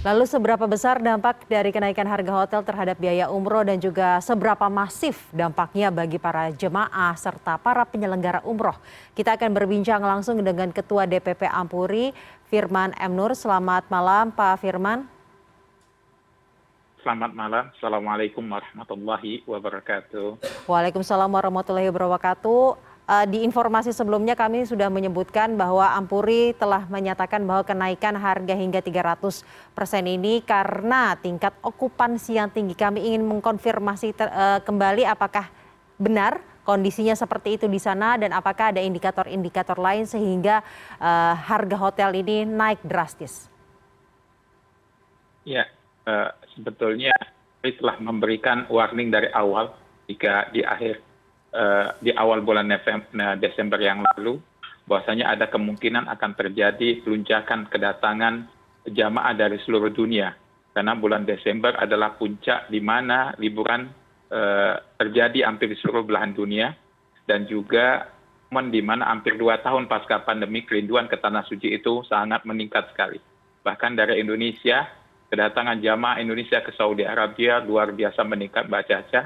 Lalu seberapa besar dampak dari kenaikan harga hotel terhadap biaya umroh dan juga seberapa masif dampaknya bagi para jemaah serta para penyelenggara umroh? Kita akan berbincang langsung dengan Ketua DPP Ampuri, Firman M. Nur. Selamat malam Pak Firman. Selamat malam. Assalamualaikum warahmatullahi wabarakatuh. Waalaikumsalam warahmatullahi wabarakatuh. Eh, di informasi sebelumnya kami sudah menyebutkan bahwa Ampuri telah menyatakan bahwa kenaikan harga hingga 300 persen ini karena tingkat okupansi yang tinggi. Kami ingin mengkonfirmasi uh, kembali apakah benar kondisinya seperti itu di sana dan apakah ada indikator-indikator lain sehingga uh, harga hotel ini naik drastis. Ya, uh, sebetulnya telah memberikan warning dari awal jika di akhir di awal bulan nah, Desember yang lalu bahwasanya ada kemungkinan akan terjadi luncakan kedatangan jamaah dari seluruh dunia. Karena bulan Desember adalah puncak di mana liburan eh, terjadi hampir di seluruh belahan dunia. Dan juga momen di mana hampir dua tahun pasca pandemi kerinduan ke tanah suci itu sangat meningkat sekali. Bahkan dari Indonesia, kedatangan jamaah Indonesia ke Saudi Arabia luar biasa meningkat Mbak Caca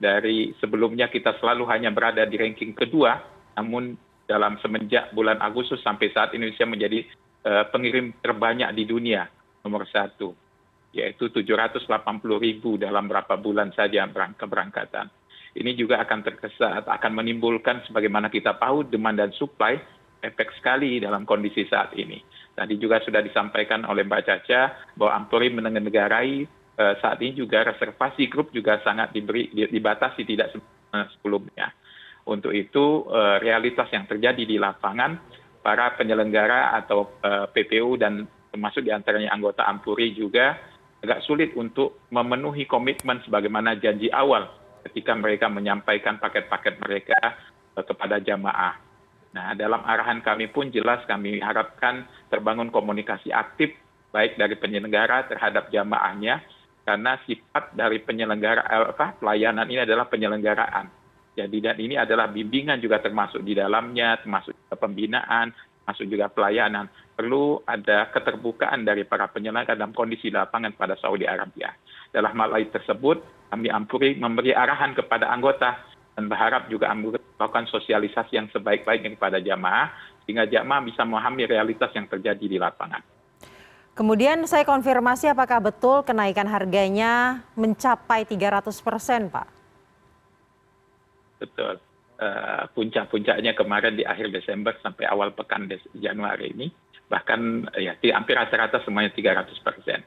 dari sebelumnya kita selalu hanya berada di ranking kedua namun dalam semenjak bulan agustus sampai saat indonesia menjadi eh, pengirim terbanyak di dunia nomor satu yaitu 780 ribu dalam berapa bulan saja keberangkatan. Ini juga akan terkesan akan menimbulkan sebagaimana kita tahu demand dan supply efek sekali dalam kondisi saat ini. Tadi juga sudah disampaikan oleh Mbak Caca bahwa Ampuri menenggarai Eh, saat ini juga reservasi grup juga sangat dibatasi tidak sebelumnya. Untuk itu eh, realitas yang terjadi di lapangan para penyelenggara atau eh, PPU dan termasuk di antaranya anggota Ampuri juga agak sulit untuk memenuhi komitmen sebagaimana janji awal ketika mereka menyampaikan paket-paket mereka kepada jamaah. Nah, dalam arahan kami pun jelas kami harapkan terbangun komunikasi aktif baik dari penyelenggara terhadap jamaahnya karena sifat dari penyelenggara apa, pelayanan ini adalah penyelenggaraan. Jadi dan ini adalah bimbingan juga termasuk di dalamnya, termasuk pembinaan, termasuk juga pelayanan. Perlu ada keterbukaan dari para penyelenggara dalam kondisi lapangan pada Saudi Arabia. Dalam hal tersebut, kami Ampuri memberi arahan kepada anggota dan berharap juga melakukan sosialisasi yang sebaik-baiknya kepada jamaah, sehingga jamaah bisa memahami realitas yang terjadi di lapangan. Kemudian saya konfirmasi apakah betul kenaikan harganya mencapai 300 persen, Pak? Betul. Uh, puncak-puncaknya kemarin di akhir Desember sampai awal pekan Des Januari ini, bahkan ya di hampir rata-rata semuanya 300 persen.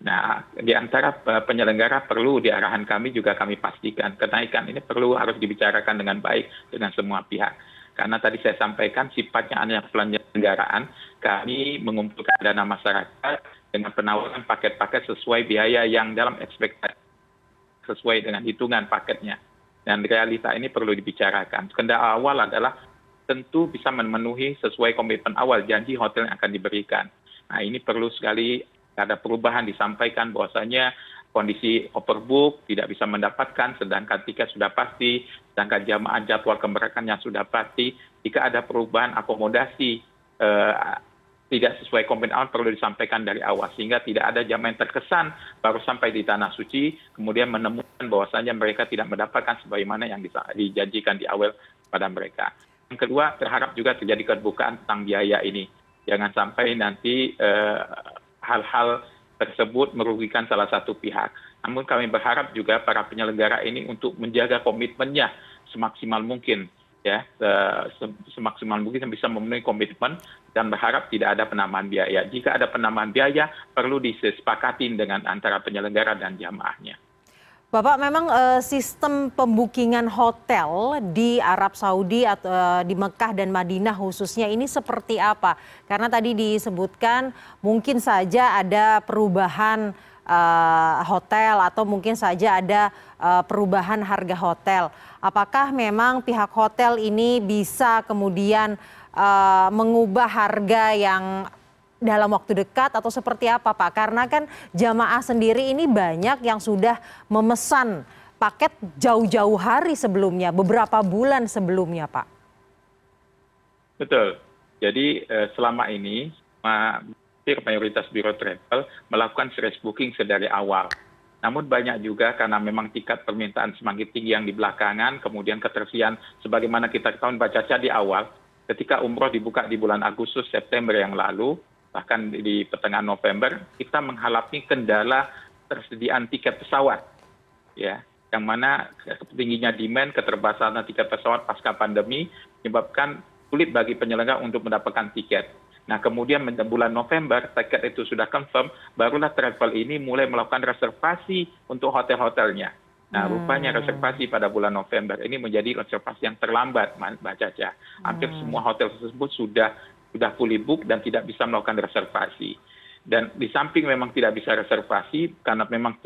Nah, di antara penyelenggara perlu di arahan kami juga kami pastikan kenaikan ini perlu harus dibicarakan dengan baik dengan semua pihak karena tadi saya sampaikan sifatnya hanya penyelenggaraan kami mengumpulkan dana masyarakat dengan penawaran paket-paket sesuai biaya yang dalam ekspektasi sesuai dengan hitungan paketnya. Dan realita ini perlu dibicarakan. Kendala awal adalah tentu bisa memenuhi sesuai komitmen awal janji hotel yang akan diberikan. Nah ini perlu sekali ada perubahan disampaikan bahwasanya kondisi overbook tidak bisa mendapatkan sedangkan tiket sudah pasti sedangkan jamaah jadwal keberangkatan yang sudah pasti jika ada perubahan akomodasi eh, tidak sesuai komitmen awal perlu disampaikan dari awal sehingga tidak ada jamaah yang terkesan baru sampai di tanah suci kemudian menemukan bahwasannya mereka tidak mendapatkan sebagaimana yang dijanjikan di awal pada mereka. Yang kedua terharap juga terjadi kebukaan tentang biaya ini. Jangan sampai nanti eh, hal-hal tersebut merugikan salah satu pihak. Namun kami berharap juga para penyelenggara ini untuk menjaga komitmennya semaksimal mungkin ya semaksimal mungkin bisa memenuhi komitmen dan berharap tidak ada penambahan biaya. Jika ada penambahan biaya perlu disepakati dengan antara penyelenggara dan jamaahnya. Bapak, memang uh, sistem pembukingan hotel di Arab Saudi atau uh, di Mekah dan Madinah khususnya ini seperti apa? Karena tadi disebutkan mungkin saja ada perubahan uh, hotel atau mungkin saja ada uh, perubahan harga hotel. Apakah memang pihak hotel ini bisa kemudian uh, mengubah harga yang dalam waktu dekat atau seperti apa Pak? Karena kan jamaah sendiri ini banyak yang sudah memesan paket jauh-jauh hari sebelumnya, beberapa bulan sebelumnya Pak. Betul. Jadi eh, selama ini hampir mayoritas biro travel melakukan stress booking sedari awal. Namun banyak juga karena memang tingkat permintaan semakin tinggi yang di belakangan, kemudian ketersediaan sebagaimana kita ketahui baca di awal, ketika umroh dibuka di bulan Agustus September yang lalu, bahkan di pertengahan November, kita menghadapi kendala tersediaan tiket pesawat. Ya, yang mana tingginya demand, keterbatasan tiket pesawat pasca pandemi menyebabkan sulit bagi penyelenggara untuk mendapatkan tiket nah kemudian bulan november tiket itu sudah confirm barulah travel ini mulai melakukan reservasi untuk hotel hotelnya nah rupanya hmm. reservasi pada bulan november ini menjadi reservasi yang terlambat mbak caca hampir hmm. semua hotel tersebut sudah sudah fully book dan tidak bisa melakukan reservasi. Dan di samping memang tidak bisa reservasi karena memang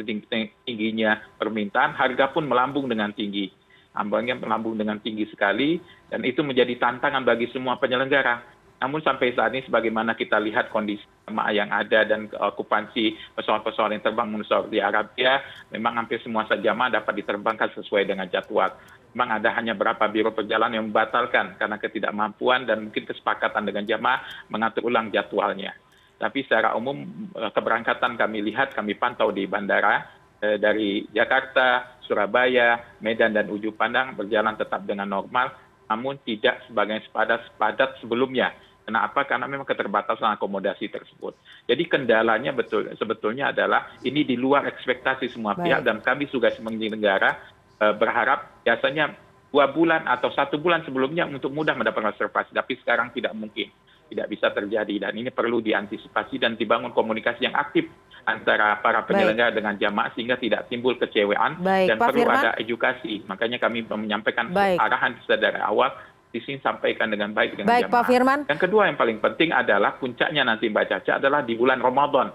tingginya permintaan harga pun melambung dengan tinggi. Ambangnya melambung dengan tinggi sekali dan itu menjadi tantangan bagi semua penyelenggara. Namun sampai saat ini sebagaimana kita lihat kondisi jemaah yang ada dan okupansi pesawat-pesawat yang terbang menuju Saudi Arabia, memang hampir semua jemaah dapat diterbangkan sesuai dengan jadwal. Memang ada hanya beberapa biro perjalanan yang membatalkan karena ketidakmampuan dan mungkin kesepakatan dengan jemaah mengatur ulang jadwalnya. Tapi secara umum eh, keberangkatan kami lihat, kami pantau di bandara eh, dari Jakarta, Surabaya, Medan, dan Ujung Pandang berjalan tetap dengan normal, namun tidak sebagai sepadat, sepadat sebelumnya Kenapa? Karena memang keterbatasan akomodasi tersebut. Jadi kendalanya betul sebetulnya adalah ini di luar ekspektasi semua Baik. pihak dan kami juga sebagai negara berharap biasanya dua bulan atau satu bulan sebelumnya untuk mudah mendapatkan reservasi, tapi sekarang tidak mungkin, tidak bisa terjadi dan ini perlu diantisipasi dan dibangun komunikasi yang aktif antara para penyelenggara dengan jamaah sehingga tidak timbul kecewaan Baik, dan Pak perlu Firman. ada edukasi. Makanya kami menyampaikan Baik. arahan dari awal di sini sampaikan dengan baik dengan baik, jamaah. Pak Firman. Yang kedua yang paling penting adalah puncaknya nanti Mbak Caca adalah di bulan Ramadan.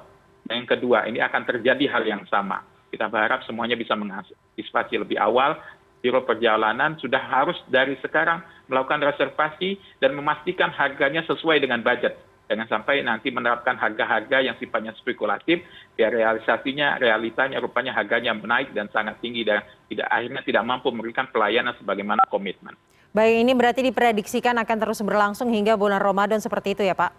Yang kedua ini akan terjadi hal yang sama. Kita berharap semuanya bisa mengantisipasi lebih awal. Biro perjalanan sudah harus dari sekarang melakukan reservasi dan memastikan harganya sesuai dengan budget. Jangan sampai nanti menerapkan harga-harga yang sifatnya spekulatif, biar realisasinya, realitanya rupanya harganya menaik dan sangat tinggi dan tidak akhirnya tidak mampu memberikan pelayanan sebagaimana komitmen. Baik, ini berarti diprediksikan akan terus berlangsung hingga bulan Ramadan seperti itu ya Pak?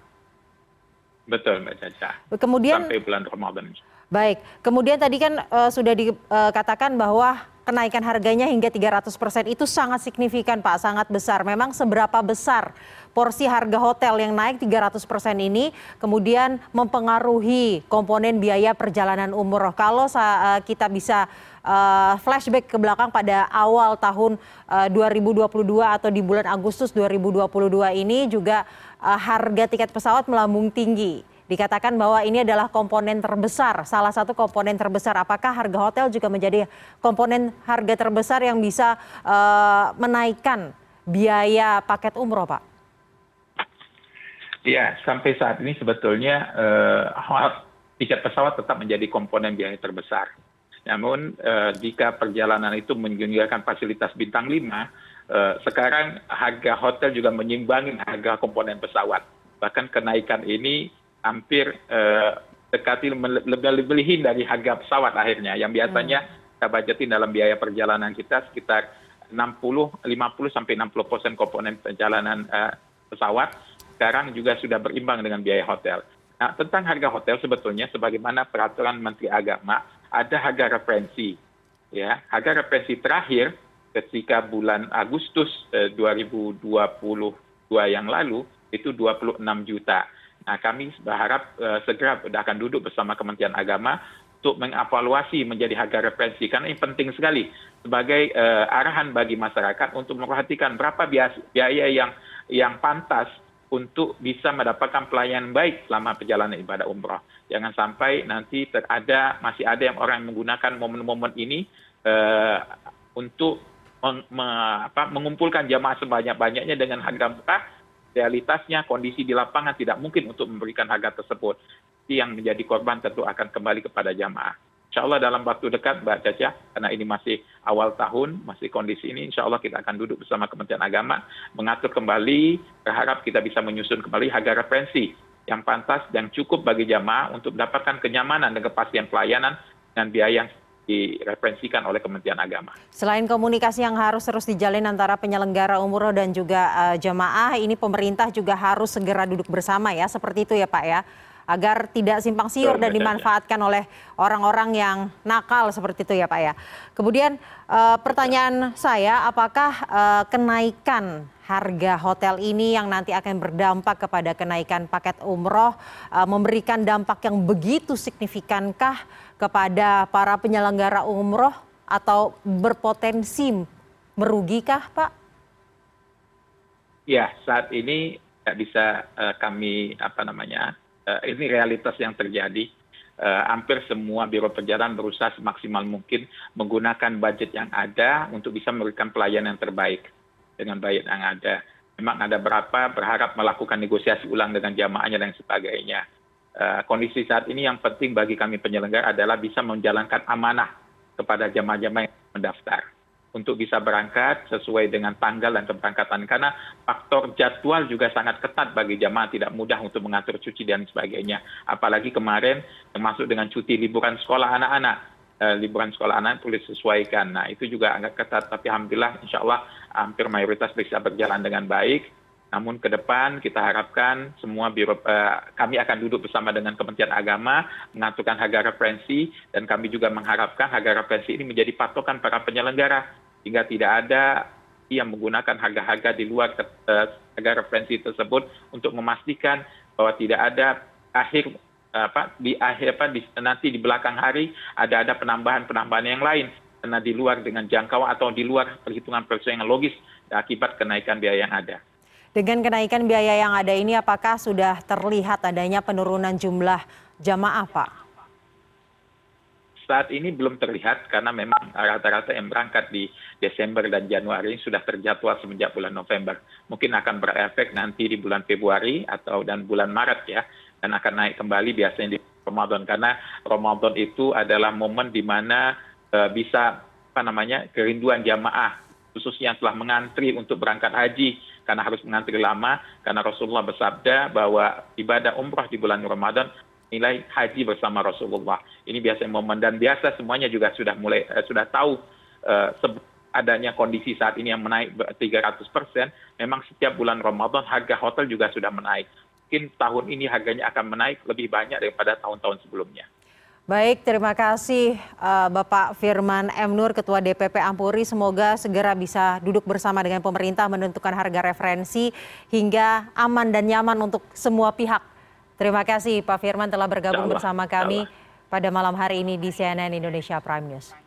Betul Mbak Caca. Kemudian sampai bulan Ramadan. Baik, kemudian tadi kan uh, sudah dikatakan bahwa kenaikan harganya hingga 300% itu sangat signifikan Pak, sangat besar. Memang seberapa besar porsi harga hotel yang naik 300% ini kemudian mempengaruhi komponen biaya perjalanan umroh. Kalau uh, kita bisa uh, flashback ke belakang pada awal tahun uh, 2022 atau di bulan Agustus 2022 ini juga harga tiket pesawat melambung tinggi. Dikatakan bahwa ini adalah komponen terbesar, salah satu komponen terbesar. Apakah harga hotel juga menjadi komponen harga terbesar yang bisa uh, menaikkan biaya paket umroh, Pak? Ya, sampai saat ini sebetulnya uh, tiket pesawat tetap menjadi komponen biaya terbesar namun eh, jika perjalanan itu menggunakan fasilitas bintang lima eh, sekarang harga hotel juga menyimbangi harga komponen pesawat bahkan kenaikan ini hampir eh, dekati lebih dari harga pesawat akhirnya yang biasanya hmm. kita budgetin dalam biaya perjalanan kita sekitar 60 50 sampai 60 persen komponen perjalanan pesawat sekarang juga sudah berimbang dengan biaya hotel. Nah, tentang harga hotel sebetulnya sebagaimana peraturan Menteri Agama ada harga referensi. Ya, harga referensi terakhir ketika bulan Agustus eh, 2022 yang lalu itu 26 juta. Nah, kami berharap eh, segera akan duduk bersama Kementerian Agama untuk mengevaluasi menjadi harga referensi karena ini penting sekali sebagai eh, arahan bagi masyarakat untuk memperhatikan berapa biaya yang yang pantas untuk bisa mendapatkan pelayanan baik selama perjalanan ibadah umroh. Jangan sampai nanti ada masih ada yang orang menggunakan momen-momen ini uh, untuk meng, me, apa, mengumpulkan jamaah sebanyak-banyaknya dengan harga murah. Realitasnya kondisi di lapangan tidak mungkin untuk memberikan harga tersebut. Yang menjadi korban tentu akan kembali kepada jamaah insya Allah dalam waktu dekat Mbak Caca, karena ini masih awal tahun, masih kondisi ini, insya Allah kita akan duduk bersama Kementerian Agama, mengatur kembali, berharap kita bisa menyusun kembali harga referensi yang pantas dan cukup bagi jamaah untuk mendapatkan kenyamanan dan kepastian pelayanan dan biaya yang direferensikan oleh Kementerian Agama. Selain komunikasi yang harus terus dijalin antara penyelenggara umroh dan juga uh, jamaah, ini pemerintah juga harus segera duduk bersama ya, seperti itu ya Pak ya agar tidak simpang siur dan dimanfaatkan oleh orang-orang yang nakal seperti itu ya Pak ya. Kemudian uh, pertanyaan saya, apakah uh, kenaikan harga hotel ini yang nanti akan berdampak kepada kenaikan paket umroh uh, memberikan dampak yang begitu signifikankah kepada para penyelenggara umroh atau berpotensi merugikah Pak? Ya, saat ini tidak bisa uh, kami apa namanya uh, ini realitas yang terjadi. Uh, hampir semua biro perjalanan berusaha semaksimal mungkin menggunakan budget yang ada untuk bisa memberikan pelayanan yang terbaik dengan budget yang ada. Memang ada berapa berharap melakukan negosiasi ulang dengan jamaahnya dan sebagainya. Uh, kondisi saat ini yang penting bagi kami penyelenggara adalah bisa menjalankan amanah kepada jamaah-jamaah yang mendaftar untuk bisa berangkat sesuai dengan tanggal dan keberangkatan. Karena faktor jadwal juga sangat ketat bagi jamaah tidak mudah untuk mengatur cuci dan sebagainya. Apalagi kemarin termasuk dengan cuti liburan sekolah anak-anak. Eh, liburan sekolah anak boleh sesuaikan nah itu juga agak ketat tapi alhamdulillah insya Allah hampir mayoritas bisa berjalan dengan baik namun ke depan kita harapkan semua biro eh, kami akan duduk bersama dengan Kementerian Agama mengaturkan harga referensi dan kami juga mengharapkan harga referensi ini menjadi patokan para penyelenggara sehingga tidak ada yang menggunakan harga-harga di luar uh, harga referensi tersebut untuk memastikan bahwa tidak ada akhir apa di akhir apa di, nanti di belakang hari ada ada penambahan penambahan yang lain karena di luar dengan jangkauan atau di luar perhitungan perhitungan yang logis akibat kenaikan biaya yang ada. Dengan kenaikan biaya yang ada ini apakah sudah terlihat adanya penurunan jumlah jamaah Pak? saat ini belum terlihat karena memang rata rata yang berangkat di desember dan januari sudah terjadwal semenjak bulan november. Mungkin akan berefek nanti di bulan februari atau dan bulan maret ya dan akan naik kembali biasanya di ramadan. Karena ramadan itu adalah momen di mana uh, bisa apa namanya kerinduan jamaah khususnya yang telah mengantri untuk berangkat haji karena harus mengantri lama karena Rasulullah bersabda bahwa ibadah umrah di bulan Ramadan nilai haji bersama Rasulullah. Ini biasa momen dan biasa semuanya juga sudah mulai uh, sudah tahu uh, adanya kondisi saat ini yang menaik 300 persen. Memang setiap bulan Ramadan harga hotel juga sudah menaik. Mungkin tahun ini harganya akan menaik lebih banyak daripada tahun-tahun sebelumnya. Baik, terima kasih uh, Bapak Firman M. Nur, Ketua DPP Ampuri. Semoga segera bisa duduk bersama dengan pemerintah menentukan harga referensi hingga aman dan nyaman untuk semua pihak Terima kasih Pak Firman telah bergabung bersama kami pada malam hari ini di CNN Indonesia Prime News.